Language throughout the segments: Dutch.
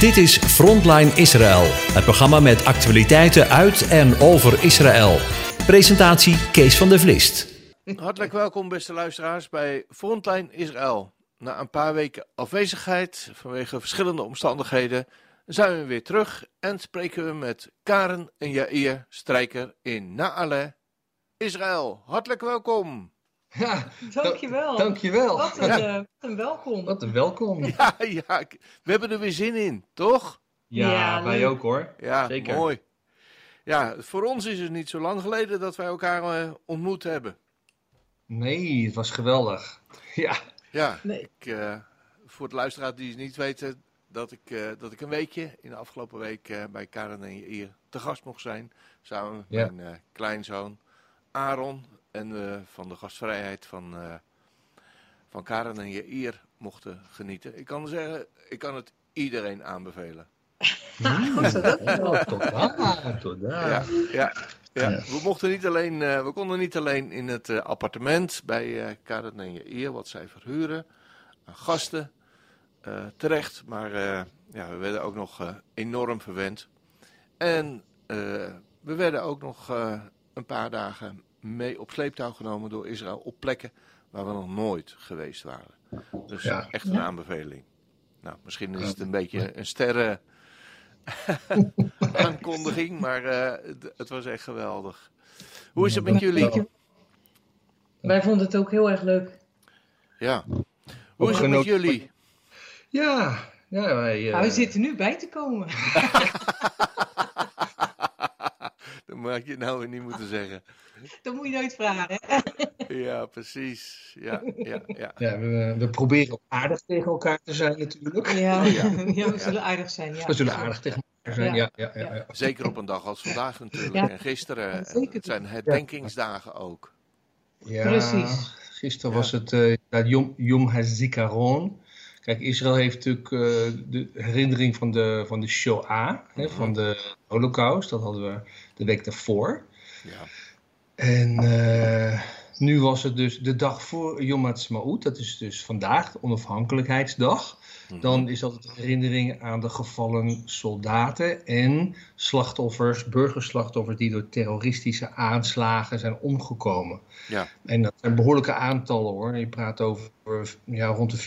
Dit is Frontline Israël, het programma met actualiteiten uit en over Israël. Presentatie Kees van der Vlist. Hartelijk welkom, beste luisteraars, bij Frontline Israël. Na een paar weken afwezigheid vanwege verschillende omstandigheden zijn we weer terug en spreken we met Karen en Jair Strijker in Naale, Israël. Hartelijk welkom. Ja, Dankjewel. dankjewel. Wat een, eh, wat een welkom. Wat een welkom. Ja, ja, we hebben er weer zin in, toch? Ja, Ja, wij leuk. ook hoor. Ja, Zeker. mooi. Ja, voor ons is het niet zo lang geleden dat wij elkaar eh, ontmoet hebben. Nee, het was geweldig. Ja, Ja, Nee. ik, eh, voor de luisteraar die niet weten dat ik, eh, dat ik een weekje in de afgelopen week eh, bij Karen en hier te gast mocht zijn. Samen met Ja. mijn eh, kleinzoon Aaron en eh, van de gastvrijheid van, eh, van Karen en hier mochten genieten. Ik kan zeggen, ik kan het iedereen aanbevelen. Goed zo, dankjewel. tot daar, tot daar. Ja, ja, ja. Ja. We, mochten niet alleen, eh, we konden niet alleen in het eh, appartement bij eh Karen en Jair, wat zij verhuren, aan gasten eh, terecht. Maar eh, ja, we werden ook nog enorm verwend. En eh, we werden ook nog eh, een paar dagen mee op sleeptouw genomen door Israël op plekken waar we nog nooit geweest waren. Dus Ja. echt een Ja. aanbeveling. Nou, misschien is het een beetje een sterren aankondiging, maar eh, het, het was echt geweldig. Hoe is het met jullie? Wij vonden het ook heel erg leuk. Ja. Hoe is het met jullie? Ja, ja wij... eh, Nou, we zitten nu bij te komen. Dat maak je nou weer niet moeten zeggen. Dat moet je nooit vragen. Hè? Ja, precies. Ja, ja, ja. Ja, we, we proberen ook aardig tegen elkaar te zijn natuurlijk. Ja, ja. ja. we zullen aardig zijn. Ja. We zullen aardig tegen elkaar zijn, ja. Ja. ja, ja, ja. Zeker op een dag als vandaag natuurlijk. Ja. En gisteren. Zeker. Het zijn herdenkingsdagen ook. Ja, Precies. Gisteren Ja. was het eh dat Yom, Yom HaZikaron. Kijk, Israël heeft natuurlijk eh, de herinnering van de, van de Shoah, hè, van de Holocaust. Dat hadden we de week daarvoor. Ja. En eh, nu was het dus de dag voor Yom Ha'atzmaut. Dat is dus vandaag, de onafhankelijkheidsdag. Mhm. Dan is dat het herinnering aan de gevallen soldaten en slachtoffers, burgerslachtoffers die door terroristische aanslagen zijn omgekomen. Ja. En dat zijn behoorlijke aantallen hoor. Je praat over ja, rond de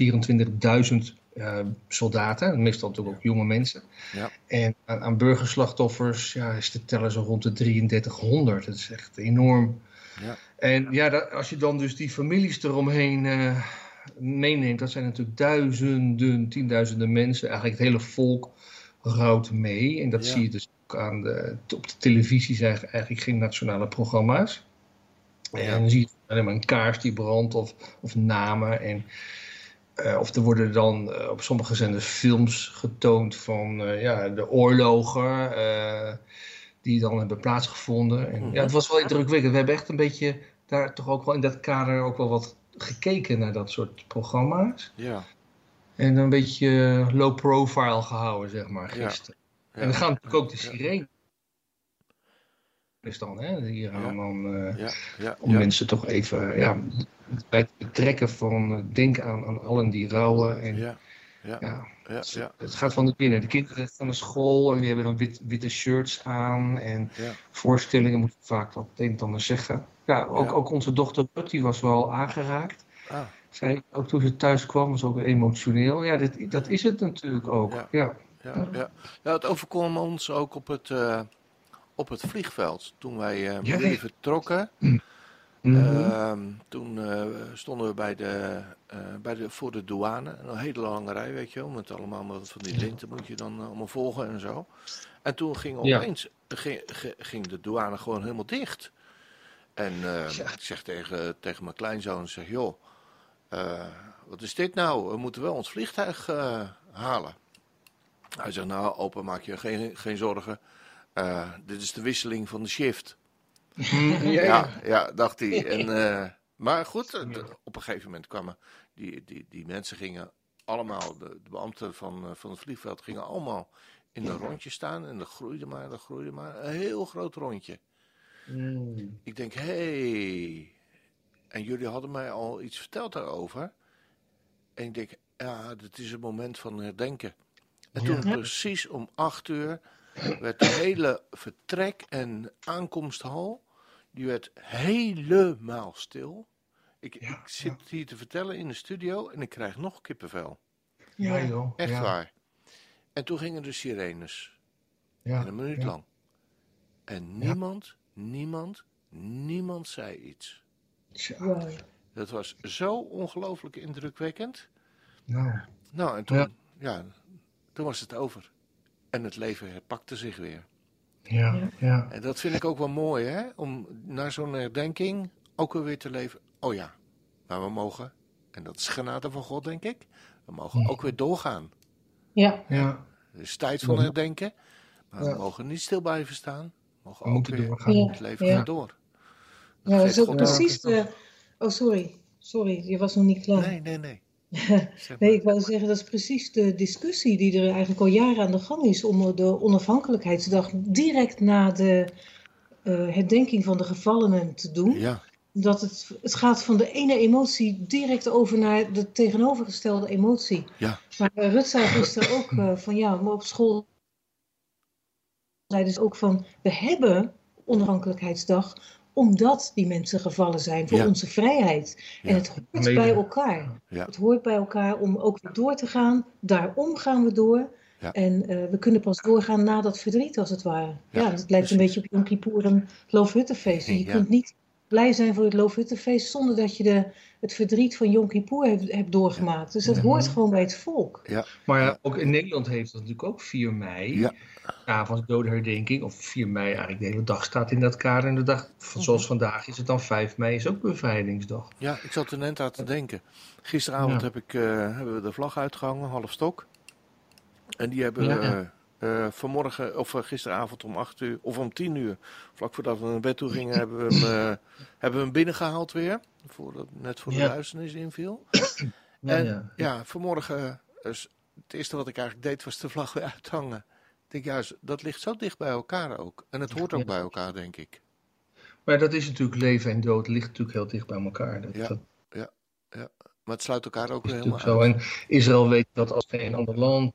24.000 eh, soldaten, meestal natuurlijk ook jonge mensen. Ja. En aan, aan burgerslachtoffers ja, is de teller zo rond de 3300. Dat is echt enorm. Ja. En ja, dat- als je dan dus die families eromheen eh, meeneemt, dat zijn natuurlijk duizenden, tienduizenden mensen. Eigenlijk het hele volk rouwt mee. En dat Ja. zie je dus ook aan de, op de televisie zijn eigenlijk geen nationale programma's. Ja. En dan zie je alleen maar een kaars die brandt of, of namen. En, eh, of er worden dan eh, op sommige zenders films getoond van eh, ja, de oorlogen die dan hebben plaatsgevonden. En, Mhm. ja, het was wel indrukwekkend. We hebben echt een beetje daar toch ook wel in dat kader ook wel wat gekeken naar dat soort programma's. Ja. En een beetje low profile gehouden, zeg maar, gisteren. Ja. En dan gaan natuurlijk ook de Ja. sirene. Is dan, hè? Hier gaan dan. eh, Ja. Ja. om mensen toch even ja, bij het betrekken van eh, denk aan, aan allen die rouwen. En, ja. Ja. Ja. Het gaat van de binnen. De kinderen gaan naar school en die hebben dan wit, witte shirts aan. En voorstellingen moeten vaak wat het een en ander zeggen. Ja, ook, ook onze dochter Rut, die was wel aangeraakt. Ah, Zij, ook toen ze thuis kwam, was ook emotioneel. Ja, dit, dat is het natuurlijk ook. Ja. Ja. ja, het overkwam ons ook op het, eh, op het vliegveld. Toen wij eh Ja, met Mhm. Ehm, toen eh, stonden we bij de, eh, bij de, voor de douane. Een hele lange rij, weet je wel. Met allemaal wat van die linten moet je dan eh, allemaal volgen en zo. En toen ging Ja. opeens ging, de douane gewoon helemaal dicht. En Ja. ik zeg tegen, tegen mijn kleinzoon, zeg, joh, wat is dit nou? We moeten wel ons vliegtuig halen. Hij zegt, nou opa, maak je geen, geen zorgen. Dit is de wisseling van de shift. Ja, Ja, ja. dacht hij. En, eh, maar goed, op een gegeven moment kwamen die, die, die mensen gingen allemaal, de, de beambten van, eh, van het vliegveld gingen allemaal in een rondje staan. En dat groeide maar, dat groeide maar. Een heel groot rondje. Mm. Ik denk, hé. Hey. En jullie hadden mij al iets verteld daarover. En ik denk, ja, dit is een moment van herdenken. En toen Ja. precies om acht uur werd de hele vertrek en aankomsthal, die werd helemaal stil. Ik, Ja, ik zit hier te vertellen in de studio en ik krijg nog kippenvel. Ja, joh. Echt ja. waar. En toen gingen de sirenes. Ja. En een minuut ja. lang. En niemand, niemand, niemand zei iets. Tja. Dat was zo ongelooflijk indrukwekkend. nou, Nou, en toen, Ja. ja. toen was het over. En het leven herpakte zich weer. Ja, Ja. En dat vind ik ook wel mooi, hè? Om naar zo'n herdenking ook weer te leven. Oh ja, maar we mogen, en dat is genade van God, denk ik. We mogen ook weer doorgaan. Ja, ja. Het is tijd van herdenken. Maar we mogen niet stil blijven staan. We mogen We ook moeten weer doorgaan. Ja. het leven Ja. gaat door. ja dat is ook God precies de... Oh, sorry. Sorry, je was nog niet klaar. Nee, nee, nee. Zeg Nee, ik wou zeggen, dat is precies de discussie die er eigenlijk al jaren aan de gang is om de onafhankelijkheidsdag direct na de eh, herdenking van de gevallenen te doen. Ja, Dat het, het gaat van de ene emotie direct over naar de tegenovergestelde emotie. Ja. Maar eh, Rut zei gisteren ook eh, van ja, maar op school zeiden ze ook van we hebben onafhankelijkheidsdag omdat die mensen gevallen zijn voor Ja. onze vrijheid. Ja. En het hoort Mede. bij elkaar. Ja. Het hoort bij elkaar om ook weer door te gaan. Daarom gaan we door. Ja. En eh, we kunnen pas doorgaan na dat verdriet, als het ware. Ja, Ja, het lijkt een beetje op Yom Kippur en het Loofhuttenfeest. En je Ja. kunt niet blij zijn voor het Loofhuttenfeest zonder dat je de, het verdriet van Yom Kippur hebt, hebt doorgemaakt. Dus dat hoort gewoon bij het volk. Maar ja, ook in Nederland heeft dat natuurlijk ook 4 mei. Ja. Avonds dodenherdenking. Of 4 mei eigenlijk. De hele dag staat in dat kader. En de dag, van, zoals vandaag is het dan 5 mei. Is ook bevrijdingsdag. ja, ik zat er net aan te denken. Gisteravond Ja. heb ik, eh, hebben we de vlag uitgehangen, half stok. En die hebben Ja. we eh, vanmorgen, of eh, gisteravond om 8 uur, of om 10 uur, vlak voordat we naar bed toe gingen, hebben we hem, eh, hebben we hem binnengehaald weer. Voordat, net voor de Ja. duisternis inviel. Ja, En- ja. Ja, vanmorgen, dus het eerste wat ik eigenlijk deed was de vlag weer uithangen. Ik denk juist, dat ligt zo dicht bij elkaar ook. En het hoort ook Ja. bij elkaar, denk ik. Maar dat is natuurlijk leven en dood. ligt natuurlijk heel dicht bij elkaar. Dat, Ja. dat Maar het sluit elkaar ook weer helemaal zo. uit. En Israël weet dat als geen ander land.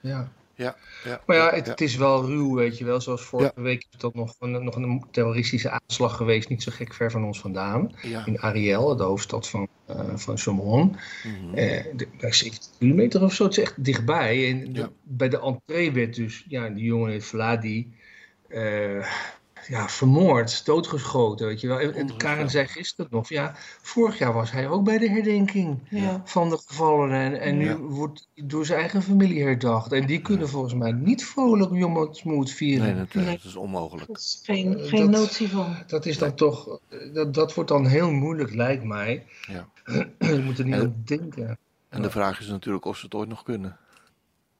Ja. Ja, ja, Maar ja, het, ja. het is wel ruw, weet je wel. Zoals vorige week is dat nog een, nog een terroristische aanslag geweest. Niet zo gek ver van ons vandaan. In Ariel, de hoofdstad van, eh van Somon. Mhm. Eh, 70 kilometer of zo, het is echt dichtbij. En de- bij de entree werd dus, ja, die jongen Vladi, eh, ja, vermoord, doodgeschoten, weet je wel. En. Karen zei gisteren nog, ja, vorig jaar was hij ook bij de herdenking Ja. van de gevallenen. En, en nu Ja. wordt hij door zijn eigen familie herdacht. En die kunnen volgens mij niet vrolijk Jommelsmoed vieren. Nee, dat, eh, dat is onmogelijk. Dat is geen, Eh, geen dat- notie van. Dat is dan toch, eh, dat, dat wordt dan heel moeilijk, lijkt mij. Ja. Je moet er niet En- aan denken. En de vraag is natuurlijk of ze het ooit nog kunnen.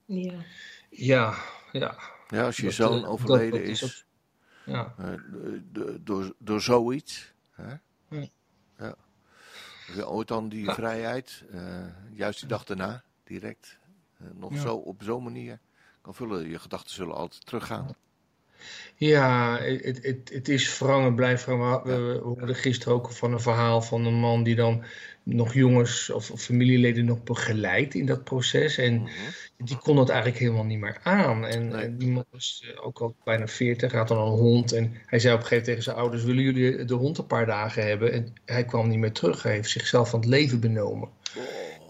Ja. Ja, ja. Ja, als je Dat, zoon overleden dat- dat is, Ja. eh, door, door zoiets. Hè? Ja. Ja. Ooit dan die Ja. vrijheid, eh, juist die dag daarna, direct, eh, nog zo op zo'n manier kan vullen. Je gedachten zullen altijd teruggaan. Ja, het, het, het is wrang en blijft wrang. We, hoorden gisteren ook van een verhaal van een man die dan nog jongens of, of familieleden nog begeleidt in dat proces. En Mhm. die kon dat eigenlijk helemaal niet meer aan. En, Nee. en die man was eh, ook al bijna 40, had dan een hond. En hij zei op een gegeven moment tegen zijn ouders: Willen jullie de hond een paar dagen hebben? En hij kwam niet meer terug. Hij heeft zichzelf van het leven benomen.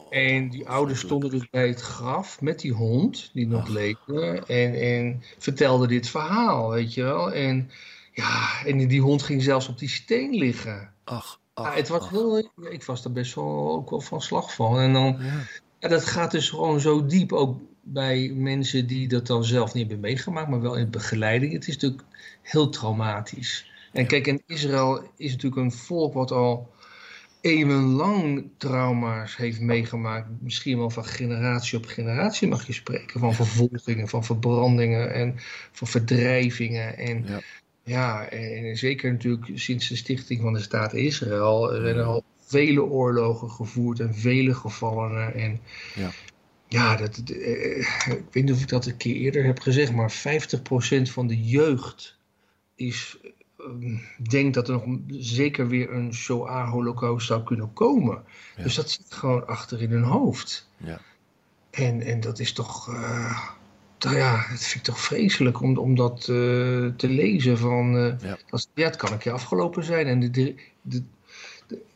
En die ouders stonden dus bij het graf met die hond, die nog leefde, en, en vertelden dit verhaal, weet je wel. En ja, en die hond ging zelfs op die steen liggen. Ach, Ja, ach, het was ach. wel, ik was er best wel ook wel van slag van. En dan, Ja. ja, dat gaat dus gewoon zo diep, ook bij mensen die dat dan zelf niet hebben meegemaakt, maar wel in begeleiding. Het is natuurlijk heel traumatisch. En kijk, en Israël is natuurlijk een volk wat al eeuwenlang trauma's heeft meegemaakt. Misschien wel van generatie op generatie mag je spreken. Van vervolgingen, van verbrandingen en van verdrijvingen. En Ja. ja, en zeker natuurlijk sinds de stichting van de staat Israël er zijn er al vele oorlogen gevoerd en vele gevallenen. En Ja. ja, dat, eh, ik weet niet of ik dat een keer eerder heb gezegd, maar 50% van de jeugd is, eh, denkt dat er nog zeker weer een Shoah-holocaust zou kunnen komen. Ja. Dus dat zit gewoon achter in hun hoofd. Ja. En, en dat is toch, uh, ja, dat vind ik toch vreselijk om, om dat uh, te lezen. Van, uh, ja. Dat, ja, het kan een keer afgelopen zijn. En de, de, de,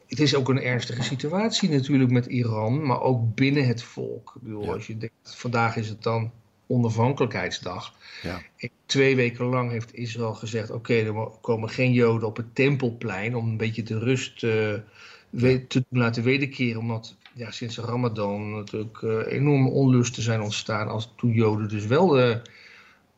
het is ook een ernstige situatie natuurlijk met Iran, maar ook binnen het volk. Ik bedoel, ja. als je denkt, vandaag is het dan onafhankelijkheidsdag. Ja. Twee weken lang heeft Israël gezegd: oké, okay, er komen geen Joden op het tempelplein om een beetje de rust uh, te laten wederkeren, omdat ja, sinds de Ramadan natuurlijk uh, enorme onlusten zijn ontstaan als toen Joden dus wel de,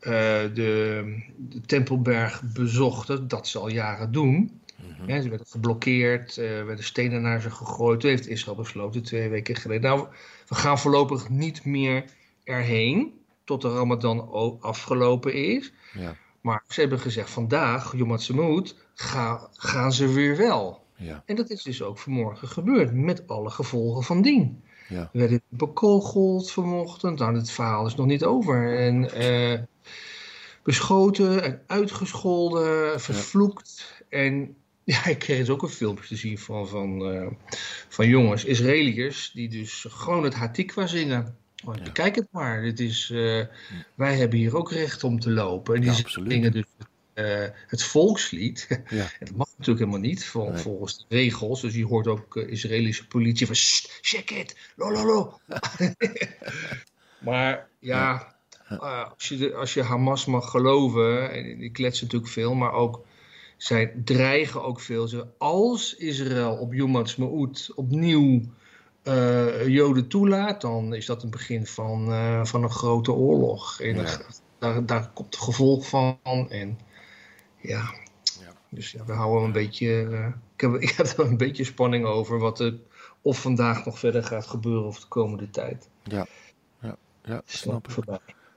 uh, de, de, Tempelberg bezochten, dat ze al jaren doen. Ja, ze werden geblokkeerd, werden stenen naar ze gegooid. Toen heeft Israël besloten twee weken geleden. Nou, we gaan voorlopig niet meer erheen tot de Ramadan afgelopen is. Ja. Maar ze hebben gezegd vandaag, Yom Ha'atzmaut, ga, gaan ze weer wel. Ja. En dat is dus ook vanmorgen gebeurd, met alle gevolgen van dien. Ja. We werden bekogeld vanochtend, nou het verhaal is nog niet over. En uh, beschoten en uitgescholden, vervloekt. Ja. En ja, ik kreeg dus ook een filmpje te zien van, van, uh, van jongens, Israëliërs, die dus gewoon het Hatikwa zingen. Oh, Ja. Kijk het maar, dit is, uh, wij hebben hier ook recht om te lopen. En die Ja, zingen dus uh, het volkslied. Ja. Dat mag natuurlijk helemaal niet vol, Nee. volgens de regels. Dus je hoort ook uh, Israëlische politie van "Sst, check it, lo lo lo. maar ja, uh, als, je de, als je Hamas mag geloven, en die kletsen natuurlijk veel, maar ook zij dreigen ook veel. Ze, als Israël op Yom Ha'atzmaut opnieuw uh, Joden toelaat, dan is dat een begin van, uh, van een grote oorlog. En Ja. daar, daar komt het gevolg van. En ja, Ja. dus ja, we houden een beetje. uh, ik, heb, ik heb er een beetje spanning over wat er of vandaag nog verder gaat gebeuren of de komende tijd. Ja, snap ik.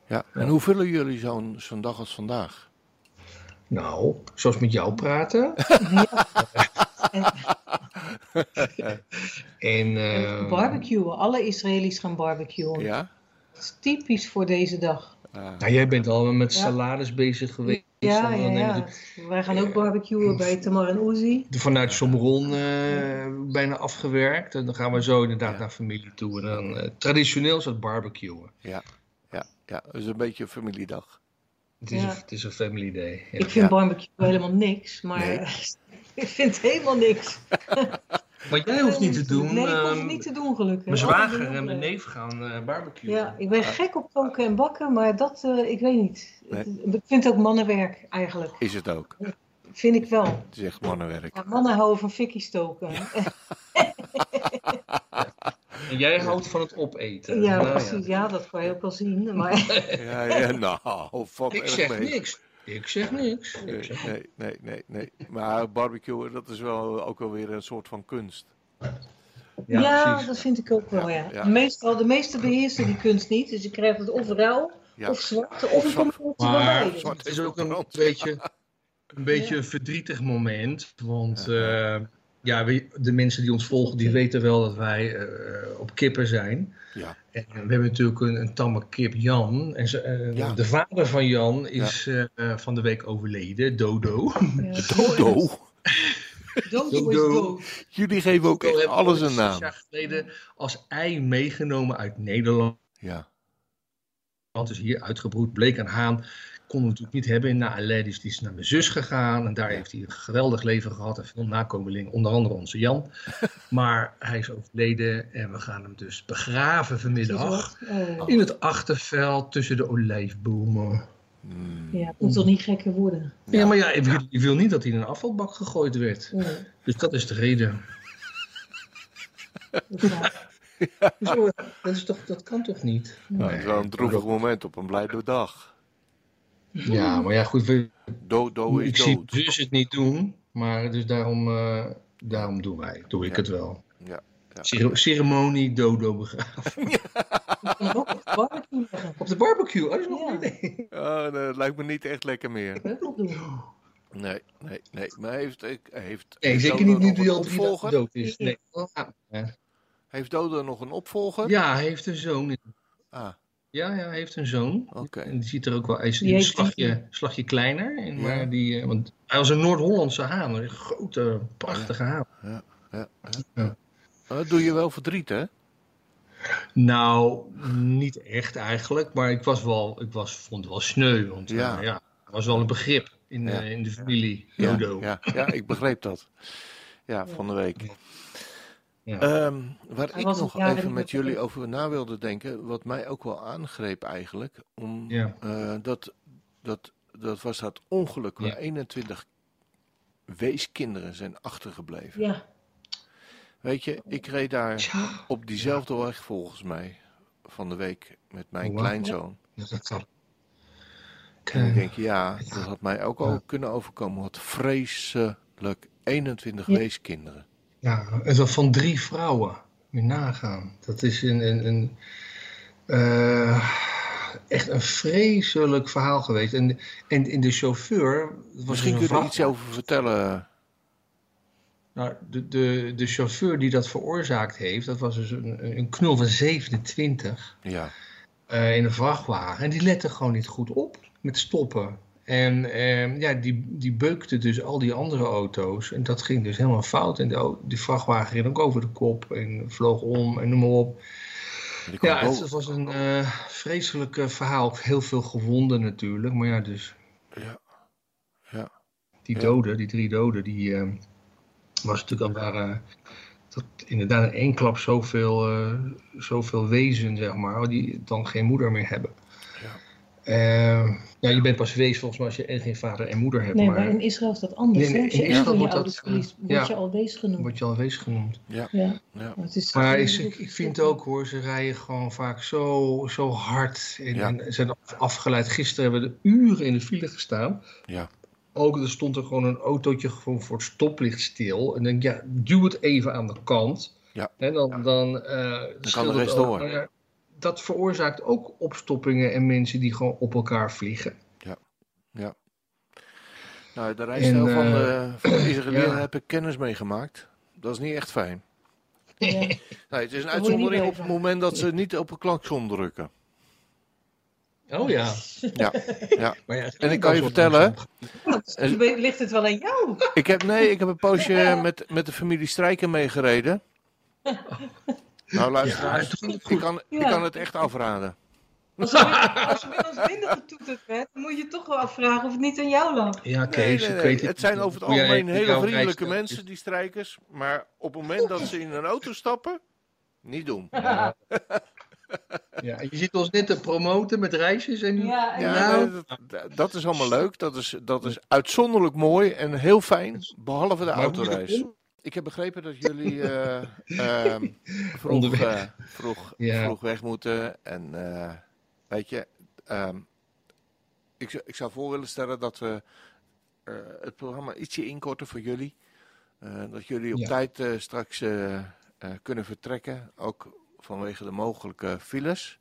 Ja. En hoe vullen jullie zo'n zo'n dag als vandaag? Nou, zoals met jou praten. en uh, Barbecuen. Alle Israëli's gaan barbecuen. Ja? Dat is typisch voor deze dag. Ah, nou, jij bent al met Ja. salades bezig geweest. Ja, en ja, ja. Wij gaan ook barbecuen bij Tamar en Uzi. de- vanuit Somron eh, bijna afgewerkt. En dan gaan we zo inderdaad Ja. naar familie toe. En dan, eh, traditioneel is het barbecuen. ja, ja, ja. Dat is een beetje een familiedag. Het is, Ja. een, het is een family day. Ja. Ik vind Ja. barbecue helemaal niks, maar Nee. ik vind helemaal niks. Maar jij hoeft niet te doen. Nee, ik hoef ehm, het niet te doen gelukkig. Mijn zwager en mijn neef gaan eh barbecuen. Ja, ik ben gek op koken en bakken, maar dat, eh, ik weet niet. Nee. Ik vind het ook mannenwerk eigenlijk. Is het ook. Vind ik wel. Het is echt mannenwerk. Ja, mannen houden van fikkie stoken. En jij houdt van het opeten. Ja, Nou precies. Ja, dat kan je ook wel zien. Maar Ja, ja, nou, valt Ik zeg mee. niks. Ik zeg niks. Ik Nee, zeg nee, nee, nee, nee. Maar barbecue, dat is wel ook wel weer een soort van kunst. ja, precies. dat vind ik ook wel, ja. Ja. Meestal, de meeste beheersen die kunst niet. Dus je krijgt het of rauw, Ja. of zwart, of een van Maar het is ook een beetje een, beetje een verdrietig moment. Want Ja. eh, ja, we- de mensen die ons volgen, die weten wel dat wij eh, op kippen zijn. Ja, we hebben natuurlijk een, een tamme kip, Jan. En ze, eh, Ja. de vader van Jan is eh, van de week overleden, Dodo. Ja. Dodo. Dodo is Dodo. dood. Jullie geven ook Dodo echt alles een naam. jaar geleden als ei meegenomen uit Nederland. Ja, is hier uitgebroed, bleek een haan. Kon hem natuurlijk niet hebben in Naarlei, dus die is naar mijn zus gegaan. En daar Ja. heeft hij een geweldig leven gehad en veel nakomelingen, onder andere onze Jan. maar hij is overleden en we gaan hem dus begraven vanmiddag. Oh. In het achterveld tussen de olijfbomen. Mm. Ja, het moet toch niet gekker worden. Ja, maar ja, ik wil, ik wil niet dat hij in een afvalbak gegooid werd. Ja, Dus dat is de reden. dat is waar. Zo, dat, is toch, dat kan toch niet? Nou, het is wel een droevig moment op een blijde dag. Ja, maar ja, goed. We, Dodo ik is zie dood. dus het niet doen. Maar dus daarom, eh, daarom doen wij. Doe ik Ja. het wel. Ja, ja. Cere- ceremonie dodo begraven. Je kan ook op de barbecue leggen. Op de barbecue. Oh, dat is nog Ja. een idee. Oh, nee, dat lijkt me niet echt lekker meer. Nee, nee, nee. Maar heeft, ik- heeft, Nee, heeft zeker niet nu die al opvolger? dood is. Nee. Ja. Heeft Dodo nog een opvolger? ja, hij heeft een zoon. Ah, Ja, ja, hij heeft een zoon. oké. En die ziet er ook wel, hij is een slagje, slagje kleiner. En, Ja. maar die, eh, want hij was een Noord-Hollandse haan. Een grote, prachtige haan. Ja, ja. Ja. Oh, Dat doe je wel verdriet, hè? Nou, niet echt eigenlijk, maar ik was wel, ik was, vond het wel sneu, want Ja. er was wel een begrip in, Ja. eh, in de familie Ja, Jodo. ja, ja, ik begreep dat. Ja, van de week. Ja. Ehm, waar Hij ik nog even met de- jullie over na wilde denken, wat mij ook wel aangreep eigenlijk, om, Ja. eh, dat, dat, dat was dat ongeluk waar Ja. 21 weeskinderen zijn achtergebleven. Ja, Weet je, ik reed daar op diezelfde weg volgens mij van de week met mijn Oh, kleinzoon. dat dat zal. En ik Eh, denk, ja, dat had mij ook al Ja. kunnen overkomen. Wat vreselijk. 21 Ja. weeskinderen. Ja, en zo van drie vrouwen. Moet nagaan. Dat is een, een, een eh, echt een vreselijk verhaal geweest. En, en in de chauffeur. was Misschien kun je er iets over vertellen. Nou, de, de, de chauffeur die dat veroorzaakt heeft, dat was dus een, een knul van 27 Ja, eh, in een vrachtwagen. En die lette gewoon niet goed op met stoppen. En eh, ja, die, die beukte dus al die andere auto's. En dat ging dus helemaal fout. En de, die vrachtwagen ging ook over de kop en vloog om en noem maar op. Ja, het, was een eh, vreselijk eh, verhaal. Heel veel gewonden natuurlijk. Maar ja, dus Ja, ja, die Ja. doden, die drie doden, die eh, was natuurlijk al waren dat inderdaad in één klap zoveel, eh zoveel wezen, zeg maar, die dan geen moeder meer hebben. Ja. Eh, ja, je bent pas wees volgens mij als je en geen vader en moeder hebt, nee, maar, maar in Israël is dat anders. Nee, hè? nee, Als je in een van Israël je ouders verliest, word ja. je al wees genoemd. word je al wees genoemd. ja, Ja, ja. maar het is Maar ik, ik vind ook hoor, ze rijden gewoon vaak zo, zo hard en, Ja. en zijn afgeleid. Gisteren hebben we er uren in de file gestaan. Ja. Ook er stond er gewoon een autootje gewoon voor het stoplicht stil. En dan denk ik, ja, duw het even aan de kant. Ja. En dan, Ja. dan, eh, scheelt de het rest ook. door. Ja, dat veroorzaakt ook opstoppingen en mensen die gewoon op elkaar vliegen. Nou, de rijstijl En, van eh, de, van de Israëliën ja. heb ik kennis meegemaakt. Dat is niet echt fijn. Ja. Nee, het is een uitzondering op het van. moment dat ze niet op een klakson drukken. Oh ja. Ja, ja. Maar ja En ik kan je vertellen, ligt het wel aan jou. Ik heb, nee, ik heb een poosje met, met de familie Strijker meegereden. Nou, luisteraars, Ja, ik, kan, ik kan het echt afraden. Als je, als je bij ons binnen getoeterd dan moet je toch wel afvragen of het niet aan jou lag. Ja, Nee, Kees, nee, ik nee. weet Het zijn over het algemeen hele vriendelijke mensen, die strijkers. Maar op het moment dat ze in een auto stappen, niet doen. Ja. Ja, je ziet ons net te promoten met reisjes en Ja, en Ja, Nou. nee, dat, dat is allemaal leuk. Dat is, dat is uitzonderlijk mooi en heel fijn, behalve de autoreis. Ik heb begrepen dat jullie eh, ehm, vroeg, Onderweg. eh, vroeg, Ja. vroeg weg moeten. En eh, weet je, ehm, ik, zou- ik zou voor willen stellen dat we eh, het programma ietsje inkorten voor jullie. Eh, dat jullie op Ja. tijd eh, straks eh, eh, kunnen vertrekken, ook vanwege de mogelijke files.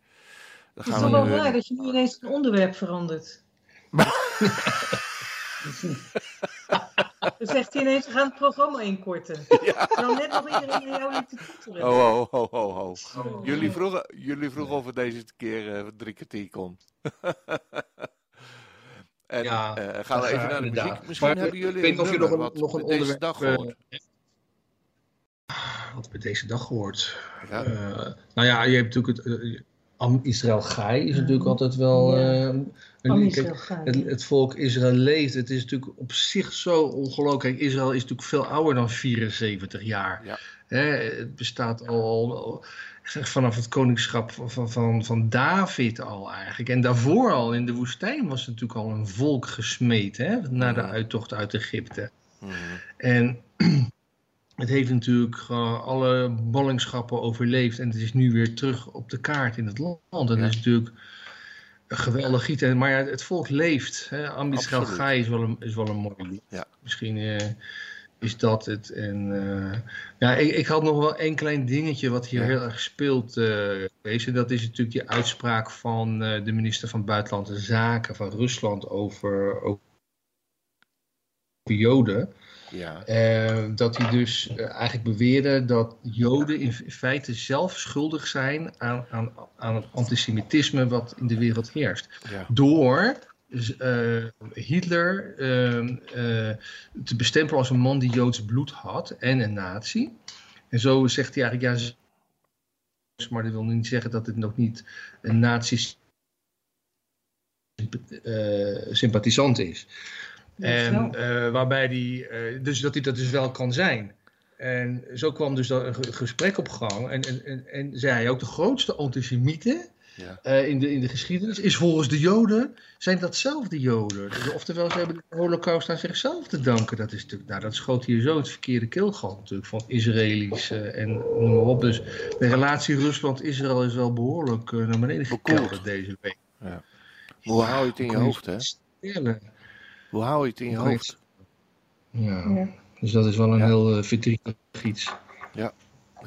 Dan Het is toch wel nu, raar dat je nu ineens een onderwerp verandert. Dan zegt hij ineens, we gaan het programma inkorten. Terwijl net nog iedereen naar jou liep te toeteren. Oh, oh, oh, oh, oh. Oh. Jullie vroegen, jullie vroegen of het deze keer eh, drie kwartier kon. en Ja, eh, gaan we even eh, naar de inderdaad. muziek. Misschien Maar hebben ik jullie weet een niet of je nummer nog een- wat nog een we deze onderwerp, dag eh, gehoord. Wat heb deze dag gehoord? Ja. Eh, nou ja, je hebt natuurlijk het. eh, Am Israël Gai is natuurlijk altijd wel. Ja. eh, kijk, het, het volk Israël leeft. Het is natuurlijk op zich zo ongelooflijk. Kijk, Israël is natuurlijk veel ouder dan 74 jaar. Ja. Hè, het bestaat al, zeg, vanaf het koningschap van, van, van, van David al eigenlijk. En daarvoor al in de woestijn was natuurlijk al een volk gesmeed. Hè, na de Mhm. uittocht uit Egypte. Mhm. En het heeft natuurlijk alle ballingschappen overleefd. En het is nu weer terug op de kaart in het land. En dat is natuurlijk geweldig gieten. Maar ja, het volk leeft. Hè. Gai is wel een, is wel een mooi lied. Ja. Misschien eh, is dat het. En, eh, ja, ik, ik had nog wel één klein dingetje wat hier Ja. heel erg speelt. geweest. en dat is natuurlijk die uitspraak van de minister van Buitenlandse Zaken van Rusland over, over Joden. Ja. Eh, dat hij dus eh, eigenlijk beweerde dat Joden in feite zelf schuldig zijn aan, aan, aan het antisemitisme wat in de wereld heerst. Ja. Door eh, Hitler eh, eh, te bestempelen als een man die Joods bloed had en een nazi. En zo zegt hij eigenlijk, ja, maar dat wil niet zeggen dat het nog niet een nazi-sympathisant is. En waarbij die, dus dat hij dat dus wel kan zijn. En zo kwam dus een gesprek op gang. En, en, en, en zei hij ook de grootste antisemieten ja. Uh, in, de, in de geschiedenis is volgens de Joden, zijn datzelfde Joden. Oftewel, ze hebben de holocaust aan zichzelf te danken. Dat is natuurlijk, nou dat schoot hier zo het verkeerde keelgat natuurlijk van Israëli's uh, en noem maar op. Dus de relatie Rusland-Israël is wel behoorlijk uh, naar beneden gekelderd deze week. Ja. Hoe hou je het in je hoofd, hè? Hoe hou je het in je hoofd? Ja. ja. Dus dat is wel een heel uh, verdrietig iets. Ja.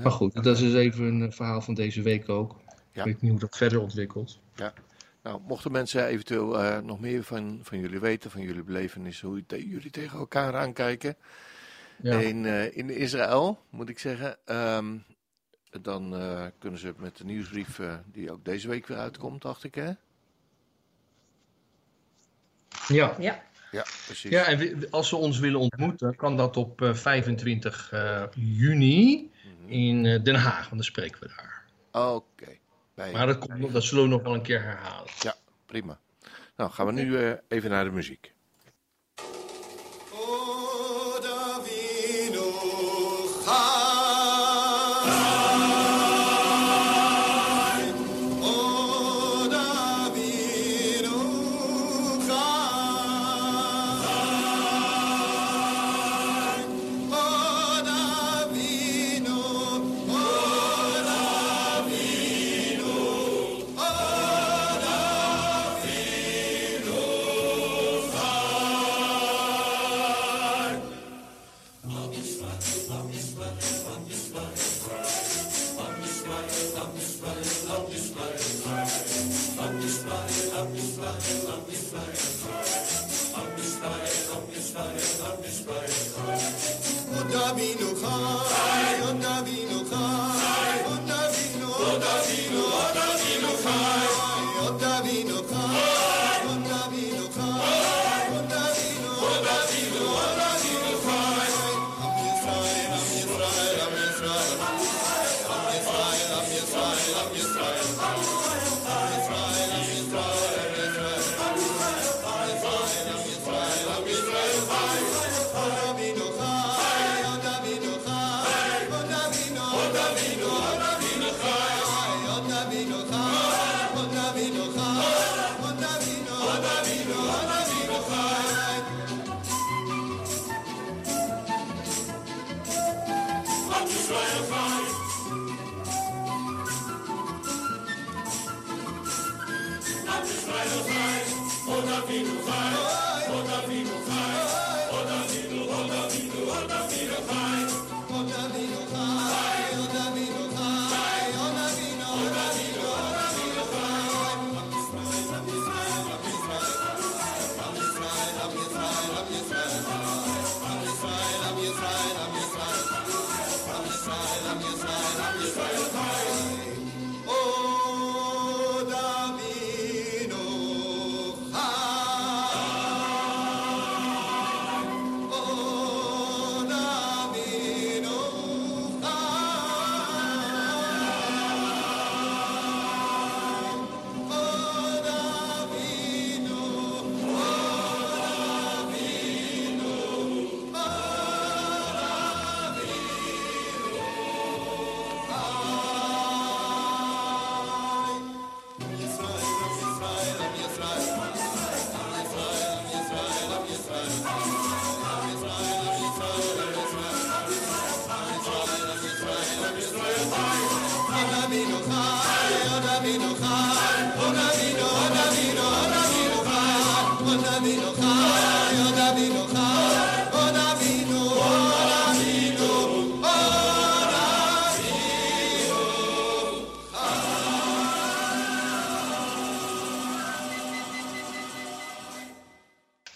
Maar goed, dat is dus even een verhaal van deze week ook. Ik weet niet hoe dat verder ontwikkelt. Ja. Nou, mochten mensen eventueel uh, nog meer van, van jullie weten, van jullie belevenissen, hoe jullie tegen elkaar aankijken. Ja. In, uh, in Israël, moet ik zeggen. Um, dan uh, kunnen ze met de nieuwsbrief, die ook deze week weer uitkomt, dacht ik, hè? Ja. Ja. Ja, precies. Ja, en als ze ons willen ontmoeten, kan dat op 25 juni mhm. in Den Haag, want dan spreken we daar. Oké. Maar dat, komt, dat zullen we nog wel een keer herhalen. Ja, prima. Nou, gaan we nu uh, even naar de muziek.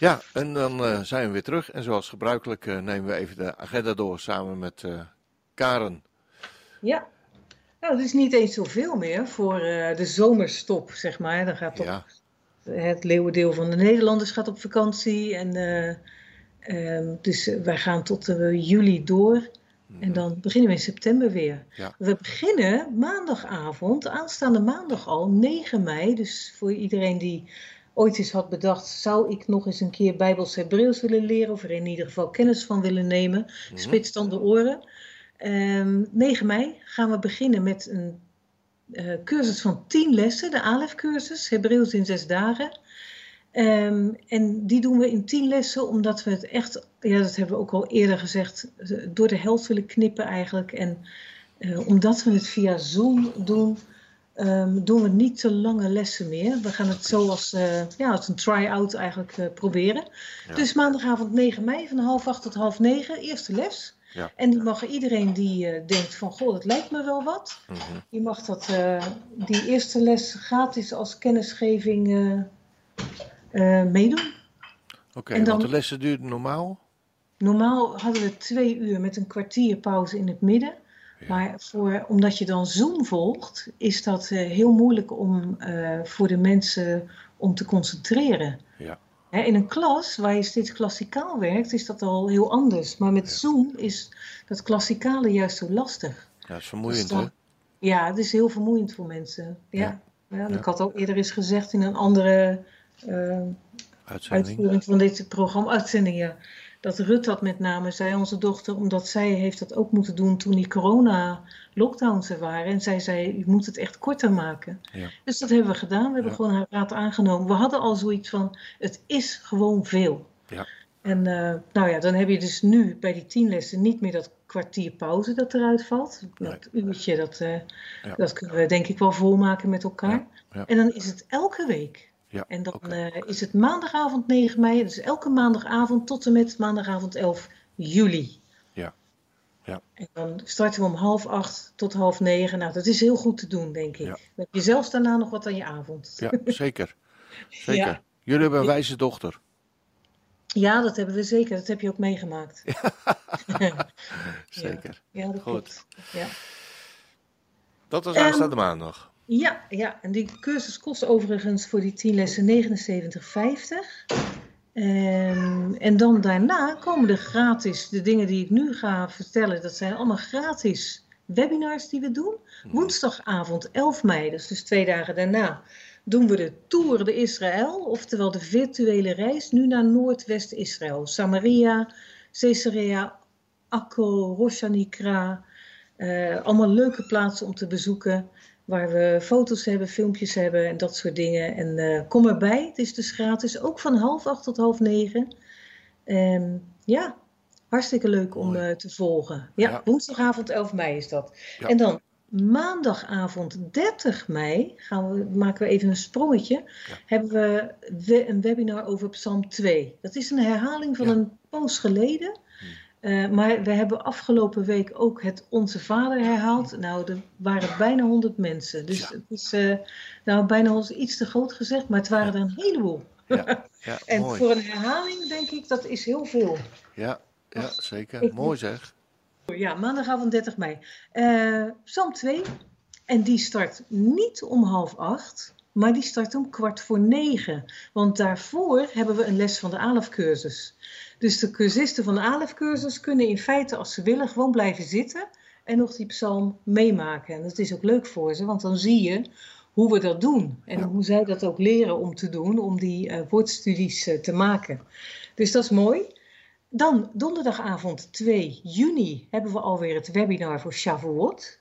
Ja, en dan uh, zijn we weer terug. En zoals gebruikelijk uh, nemen we even de agenda door samen met uh, Karen. Ja, nou, het is niet eens zoveel meer voor de zomerstop, zeg maar. Dan gaat toch ja. het leeuwendeel van de Nederlanders gaat op vakantie. En, um, dus wij gaan tot juli door. En dan beginnen we in september weer. Ja. We beginnen maandagavond, aanstaande maandag al, 9 mei. Dus voor iedereen die ooit eens had bedacht, zou ik nog eens een keer Bijbels Hebreeuws willen leren, of er in ieder geval kennis van willen nemen, Mhm. spits dan de oren. Ehm 9 mei gaan we beginnen met een eh, cursus van 10 lessen, de ALEF-cursus, Hebreeuws in zes dagen. Ehm, en die doen we in 10 lessen, omdat we het echt, ja, dat hebben we ook al eerder gezegd, eh, door de helft willen knippen eigenlijk. En eh, omdat we het via Zoom doen, ehm, doen we niet te lange lessen meer. We gaan het zo als, eh, ja, als een try-out eigenlijk eh, proberen. Ja. Dus maandagavond 9 mei van half acht tot half negen, eerste les. Ja. En die mag iedereen die eh, denkt van, goh, dat lijkt me wel wat. Mhm. Die mag dat, die eerste les gratis als kennisgeving meedoen. Oké, En dan- want de lessen duurden normaal? Normaal hadden we twee uur met een kwartier pauze in het midden. Ja. Maar voor, omdat je dan Zoom volgt, is dat eh, heel moeilijk om, eh, voor de mensen om te concentreren. Ja. Hè, in een klas waar je steeds klassikaal werkt, is dat al heel anders. Maar met Zoom is dat klassikale juist zo lastig. Ja, dat is vermoeiend, Dus dan- hè? Ja, het is heel vermoeiend voor mensen. Ja. Ja. Ik had al eerder eens gezegd in een andere Uitzending. uitvoering van dit programma, uitzending, ja. Dat Rut dat met name zei, onze dochter, omdat zij heeft dat ook moeten doen toen die corona-lockdowns er waren. En zij zei, je moet het echt korter maken. Ja. Dus dat hebben we gedaan. We hebben Ja. gewoon haar raad aangenomen. We hadden al zoiets van, het is gewoon veel. Ja. En eh, nou ja, dan heb je dus nu bij die tien lessen niet meer dat kwartier pauze dat eruit valt. Dat uurtje, dat, eh, dat kunnen we denk ik wel volmaken met elkaar. En dan is het elke week. Ja, En dan eh, is het maandagavond 9 mei, dus elke maandagavond tot en met maandagavond 11 juli. Ja. Ja. En dan starten we om half acht tot half negen. Nou, dat is heel goed te doen, denk ik. Ja. Dan heb je zelfs daarna nog wat aan je avond. Ja, zeker. Zeker. Ja. Jullie hebben een wijze dochter. Ja, dat hebben we zeker. Dat heb je ook meegemaakt. Zeker. Ja, dat Goed. klopt. Ja. Dat was aanstaande maandag. Ja, ja, en die cursus kost overigens voor die 10 lessen 79,50. Ehm, en dan daarna komen er gratis, de dingen die ik nu ga vertellen, dat zijn allemaal gratis webinars die we doen. Woensdagavond 11 mei, dus, dus twee dagen daarna, doen we de Tour de Israël, oftewel de virtuele reis nu naar Noordwest-Israël. Samaria, Caesarea, Akko, Rosh Hanikra, eh, allemaal leuke plaatsen om te bezoeken. Waar we foto's hebben, filmpjes hebben en dat soort dingen. En eh, kom erbij. Het is dus gratis. Ook van half acht tot half negen. En ja, hartstikke leuk om eh, te volgen. Ja, Ja. woensdagavond 11 mei is dat. Ja. En dan maandagavond 30 mei gaan we, maken we even een sprongetje. Hebben we een webinar over Psalm 2. Dat is een herhaling van een poos geleden. Eh, maar we hebben afgelopen week ook het Onze Vader herhaald. Nou, er waren bijna 100 mensen. Dus Ja. het is eh, nou, bijna 100 is iets te groot gezegd, maar het waren er een heleboel. Ja, ja En mooi. voor een herhaling denk ik dat is heel veel. Ja, ja, zeker. Ik- Mooi zeg. Ja, maandagavond 30 mei. Eh Psalm 2. En die start niet om half acht, maar die start om kwart voor negen. Want daarvoor hebben we een les van de ALEF-cursus. Dus de cursisten van de ALEF-cursus kunnen in feite, als ze willen, gewoon blijven zitten en nog die psalm meemaken. En dat is ook leuk voor ze, want dan zie je hoe we dat doen. En Ja. hoe zij dat ook leren om te doen, om die eh, woordstudies eh, te maken. Dus dat is mooi. Dan donderdagavond 2 juni hebben we alweer het webinar voor Shavuot.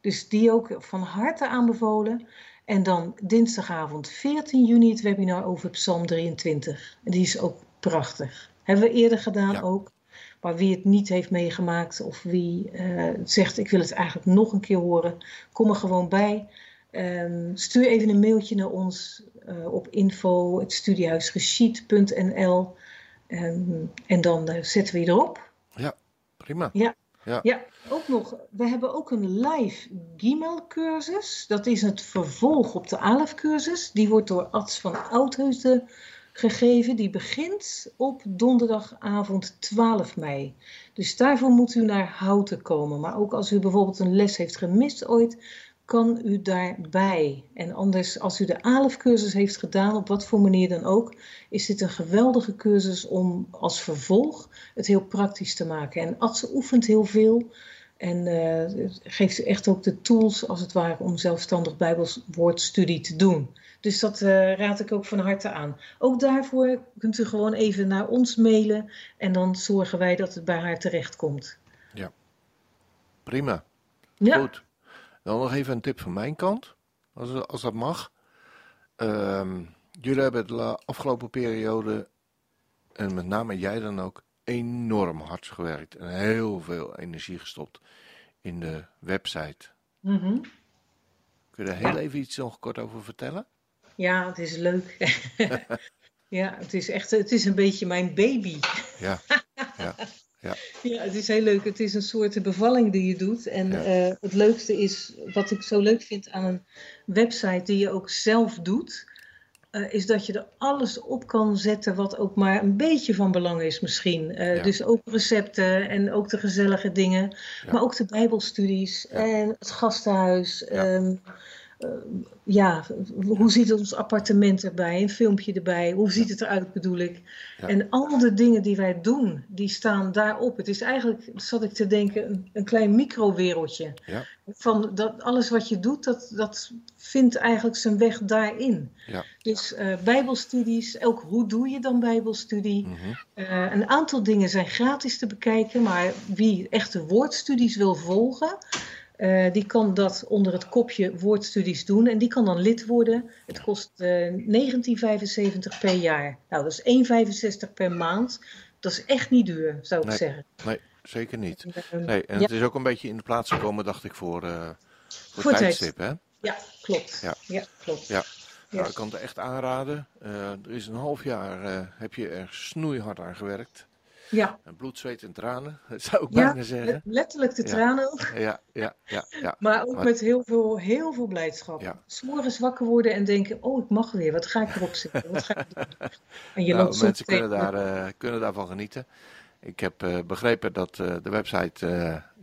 Dus die ook van harte aanbevolen. En dan dinsdagavond 14 juni het webinar over Psalm 23. En die is ook prachtig. Hebben we eerder gedaan Ja. ook. Maar wie het niet heeft meegemaakt of wie eh, zegt ik wil het eigenlijk nog een keer horen, kom er gewoon bij. Ehm, stuur even een mailtje naar ons eh, op info.studiehuisgeschied.nl Ehm, en dan eh, zetten we je erop. Prima. Ja. Ja. Ja, ook nog. We hebben ook een live Gimel-cursus. Dat is het vervolg op de ALEF-cursus. Die wordt door Ads van Oudheusden gegeven. Die begint op donderdagavond 12 mei. Dus daarvoor moet u naar Houten komen. Maar ook als u bijvoorbeeld een les heeft gemist ooit, kan u daarbij? En anders, als u de ALEF-cursus heeft gedaan, op wat voor manier dan ook, is dit een geweldige cursus om als vervolg het heel praktisch te maken. En Adse oefent heel veel en uh, geeft u echt ook de tools, als het ware, om zelfstandig Bijbelswoordstudie te doen. Dus dat uh, raad ik ook van harte aan. Ook daarvoor kunt u gewoon even naar ons mailen en dan zorgen wij dat het bij haar terechtkomt. Ja, prima. Ja. Goed. Dan nog even een tip van mijn kant, als, als dat mag. Um, jullie hebben de afgelopen periode, en met name jij dan ook, enorm hard gewerkt en heel veel energie gestopt in de website. Mm -hmm. Kun je daar heel ja. even iets nog kort over vertellen? Ja, het is leuk. ja, het is echt, het is een beetje mijn baby. ja, ja. Ja. ja, het is heel leuk. Het is een soort bevalling die je doet. En Ja. eh, het leukste is, wat ik zo leuk vind aan een website die je ook zelf doet, eh, is dat je er alles op kan zetten wat ook maar een beetje van belang is misschien. Eh, Ja. Dus ook recepten en ook de gezellige dingen, Ja. maar ook de bijbelstudies en het gastenhuis. Ja. Eh, ja, hoe ziet ons appartement erbij? Een filmpje erbij. Hoe ziet het eruit, bedoel ik? Ja. En al de dingen die wij doen, die staan daarop. Het is eigenlijk, zat ik te denken, een, een klein microwereldje. Ja. Van dat, alles wat je doet, dat, dat vindt eigenlijk zijn weg daarin. Ja. Dus eh, bijbelstudies, ook hoe doe je dan bijbelstudie? Mhm. Eh, een aantal dingen zijn gratis te bekijken, maar wie echte woordstudies wil volgen, eh, die kan dat onder het kopje woordstudies doen en die kan dan lid worden. Het kost eh 19,75 per jaar. Nou, dat is 1,65 per maand. Dat is echt niet duur, zou ik Nee. zeggen. Nee, zeker niet. Eh, Nee, en ja. het is ook een beetje in de plaats gekomen, dacht ik, voor, eh voor, Voor tijdstip, hè? Ja, klopt. Ja. Ja, klopt. Ja. Ja. Nou, ik kan het echt aanraden. Eh, er is een half jaar, eh, heb je er snoeihard aan gewerkt. Ja, En bloed, zweet en tranen, dat zou ik ja bijna zeggen. letterlijk de tranen ook. Ja, ja, ja, ja. Maar ook Maar- met heel veel, heel veel blijdschap. Ja. S'morgens wakker worden en denken, oh ik mag weer, wat ga ik erop zetten? Wat ga ik doen? En je Nou, loopt mensen kunnen, daar, eh, kunnen daarvan genieten. Ik heb eh, begrepen dat eh, de website,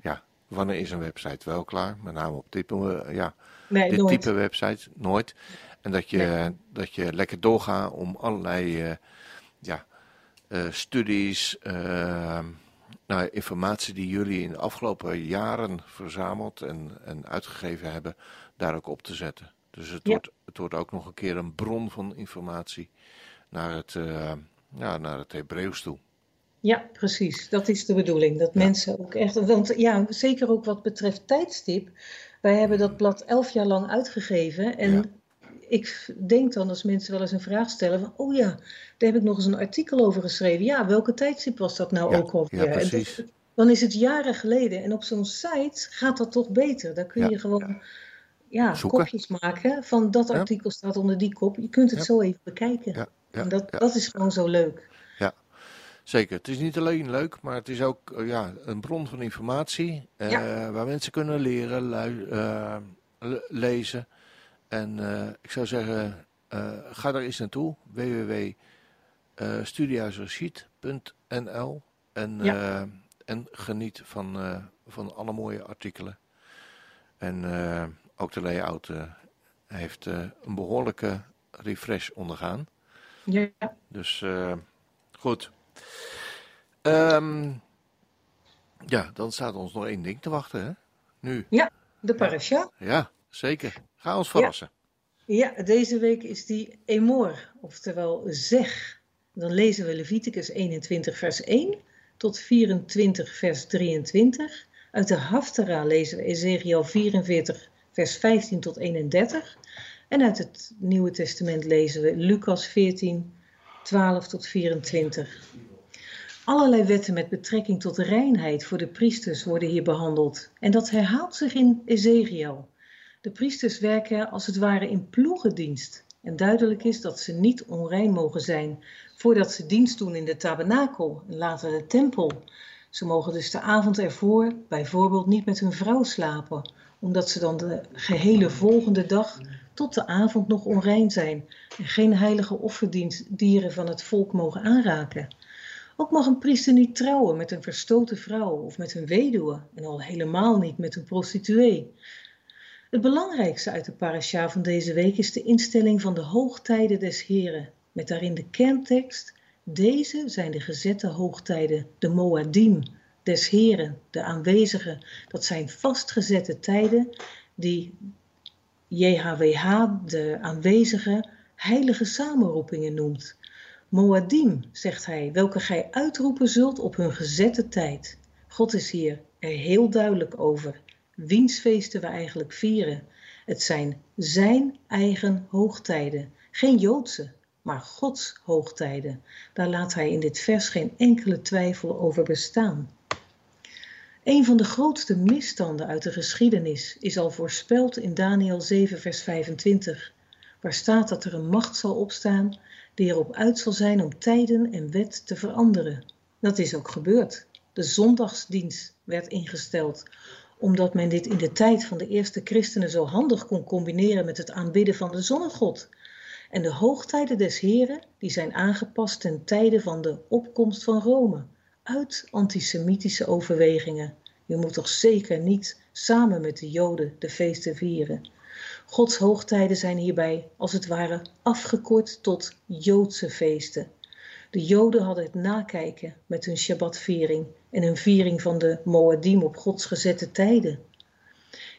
ja, wanneer is een website wel klaar? Met name op dit, ja, nee, dit nooit. type website, nooit. En dat je, Nee. dat je lekker doorgaat om allerlei ja, studies, eh, nou, informatie die jullie in de afgelopen jaren verzameld en, en uitgegeven hebben, daar ook op te zetten. Dus het, Ja. wordt, het wordt ook nog een keer een bron van informatie naar het, eh, ja, naar het Hebreeuws toe. Ja, precies. Dat is de bedoeling. Dat Ja. mensen ook echt. Want ja, zeker ook wat betreft tijdstip. Wij hebben dat blad elf jaar lang uitgegeven. En. Ik denk dan als mensen wel eens een vraag stellen: van, Oh ja, daar heb ik nog eens een artikel over geschreven. Ja, welke tijdstip was dat nou Ja, ook alweer? ja, precies. dat- dan is het jaren geleden. En op zo'n site gaat dat toch beter. Daar kun Ja, je gewoon. Ja, kopjes maken van dat Ja. artikel staat onder die kop. Je kunt het Ja. zo even bekijken. Ja, ja, en dat, ja. dat is gewoon zo leuk. Zeker. Het is niet alleen leuk, maar het is ook eh, ja, een bron van informatie eh, waar mensen kunnen leren, lui- eh, le- lezen. En eh, ik zou zeggen, eh, ga er eens naartoe, www.studiehuisreschiet.nl en, Ja. eh, en geniet van, van alle mooie artikelen. En ook de layout heeft een behoorlijke refresh ondergaan. Ja. Dus goed. Ehm, ja, dan staat ons nog één ding te wachten, hè? Nu. De parasha. Ja, zeker. Ga ons verrassen. Ja, deze week is die Emor, oftewel zeg. Dan lezen we Leviticus 21, vers 1 tot 24, vers 23. Uit de Haftara lezen we Ezekiel 44, vers 15 tot 31. En uit het Nieuwe Testament lezen we Lucas 14, 12 tot 24. Allerlei wetten met betrekking tot reinheid voor de priesters worden hier behandeld. En dat herhaalt zich in Ezekiel. De priesters werken als het ware in ploegendienst. En duidelijk is dat ze niet onrein mogen zijn voordat ze dienst doen in de tabernakel en later de tempel. Ze mogen dus de avond ervoor bijvoorbeeld niet met hun vrouw slapen, omdat ze dan de gehele volgende dag tot de avond nog onrein zijn en geen heilige offerdieren van het volk mogen aanraken. Ook mag een priester niet trouwen met een verstoten vrouw of met een weduwe en al helemaal niet met een prostituee. Het belangrijkste uit de parasha van deze week is de instelling van de hoogtijden des Heren, met daarin de kerntekst: Deze zijn de gezette hoogtijden, de Moadim, des Heren, de aanwezigen. Dat zijn vastgezette tijden die JHWH, de aanwezige, heilige samenroepingen noemt. Moadim, zegt hij, welke gij uitroepen zult op hun gezette tijd. God is hier er heel duidelijk over. Wiens feesten we eigenlijk vieren. Het zijn zijn eigen hoogtijden. Geen Joodse, maar Gods hoogtijden. Daar laat hij in dit vers geen enkele twijfel over bestaan. Een van de grootste misstanden uit de geschiedenis is al voorspeld in Daniel 7, vers 25, waar staat dat er een macht zal opstaan die erop uit zal zijn om tijden en wet te veranderen. Dat is ook gebeurd. De zondagsdienst werd ingesteld, omdat men dit in de tijd van de eerste christenen zo handig kon combineren met het aanbidden van de zonnegod. En de hoogtijden des Heren, die zijn aangepast ten tijde van de opkomst van Rome, uit antisemitische overwegingen. Je moet toch zeker niet samen met de Joden de feesten vieren. Gods hoogtijden zijn hierbij als het ware afgekort tot Joodse feesten. De Joden hadden het nakijken met hun Shabbatviering en hun viering van de Moadim op Gods gezette tijden.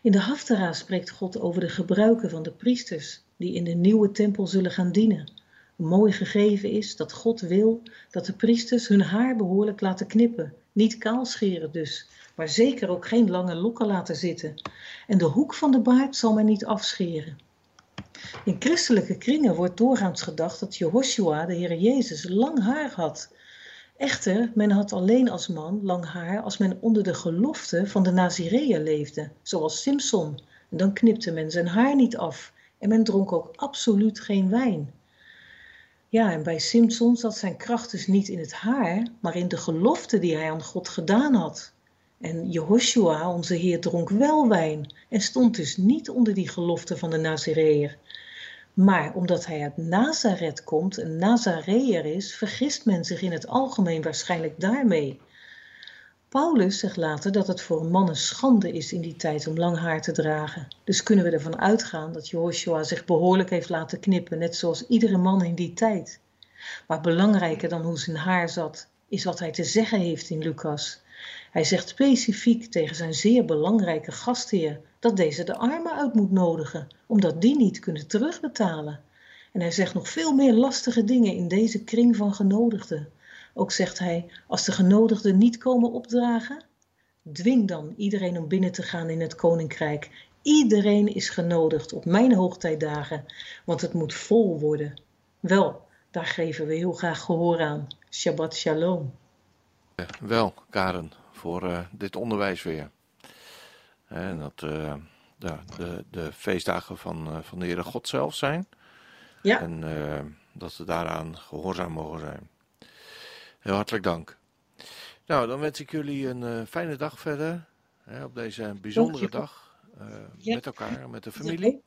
In de Haftara spreekt God over de gebruiken van de priesters die in de nieuwe tempel zullen gaan dienen. Mooi gegeven is dat God wil dat de priesters hun haar behoorlijk laten knippen, niet kaal scheren dus, maar zeker ook geen lange lokken laten zitten. En de hoek van de baard zal men niet afscheren. In christelijke kringen wordt doorgaans gedacht dat Jehoshua, de Heer Jezus, lang haar had. Echter, men had alleen als man lang haar als men onder de gelofte van de Nazireeën leefde, zoals Simson. En dan knipte men zijn haar niet af en men dronk ook absoluut geen wijn. Ja, en bij Simson zat zijn kracht dus niet in het haar, maar in de gelofte die hij aan God gedaan had. En Jehoshua, onze Heer, dronk wel wijn en stond dus niet onder die gelofte van de Nazireër. Maar omdat hij uit Nazareth komt, een Nazareër is, vergist men zich in het algemeen waarschijnlijk daarmee. Paulus zegt later dat het voor een man een schande is in die tijd om lang haar te dragen. Dus kunnen we ervan uitgaan dat Joshua zich behoorlijk heeft laten knippen, net zoals iedere man in die tijd. Maar belangrijker dan hoe zijn haar zat, is wat hij te zeggen heeft in Lucas. Hij zegt specifiek tegen zijn zeer belangrijke gastheer dat deze de armen uit moet nodigen, omdat die niet kunnen terugbetalen. En hij zegt nog veel meer lastige dingen in deze kring van genodigden. Ook zegt hij, als de genodigden niet komen opdragen, dwing dan iedereen om binnen te gaan in het koninkrijk. Iedereen is genodigd op mijn hoogtijdagen, want het moet vol worden. Wel, daar geven we heel graag gehoor aan. Shabbat shalom. Wel, Karen, voor uh, dit onderwijs weer. En dat uh, de, de, de, feestdagen van, uh, van de Heere God zelf zijn. Ja. En dat we daaraan gehoorzaam mogen zijn. Heel hartelijk dank. Nou, dan wens ik jullie een fijne dag verder. Hè, op deze bijzondere dag. Ja. Met elkaar, met de familie.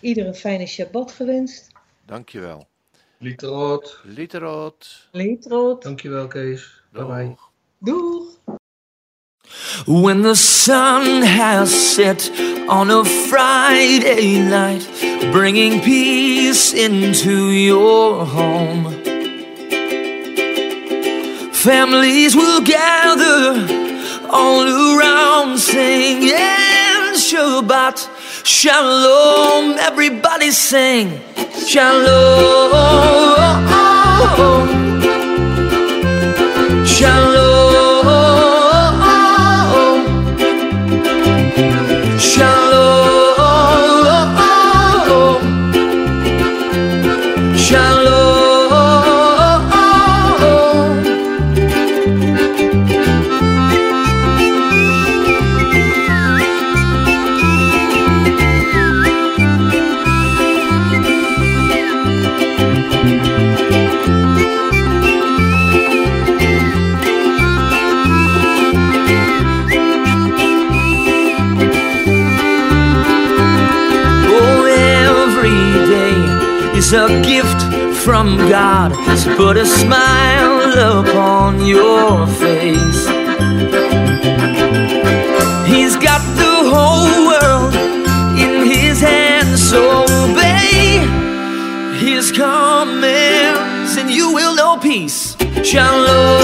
Iedere fijne Shabbat gewenst. Dankjewel. Literot. Literot. Literot. Dankjewel Kees. Bye bye. Doeg. When the sun has set on a Friday night, bringing peace into your home, families will gather all around singing Shabbat Shalom. Everybody sing Shalom. Shalom. From God. to put a smile upon your face. He's got the whole world in his hands, So obey his commands and you will know peace. Shalom.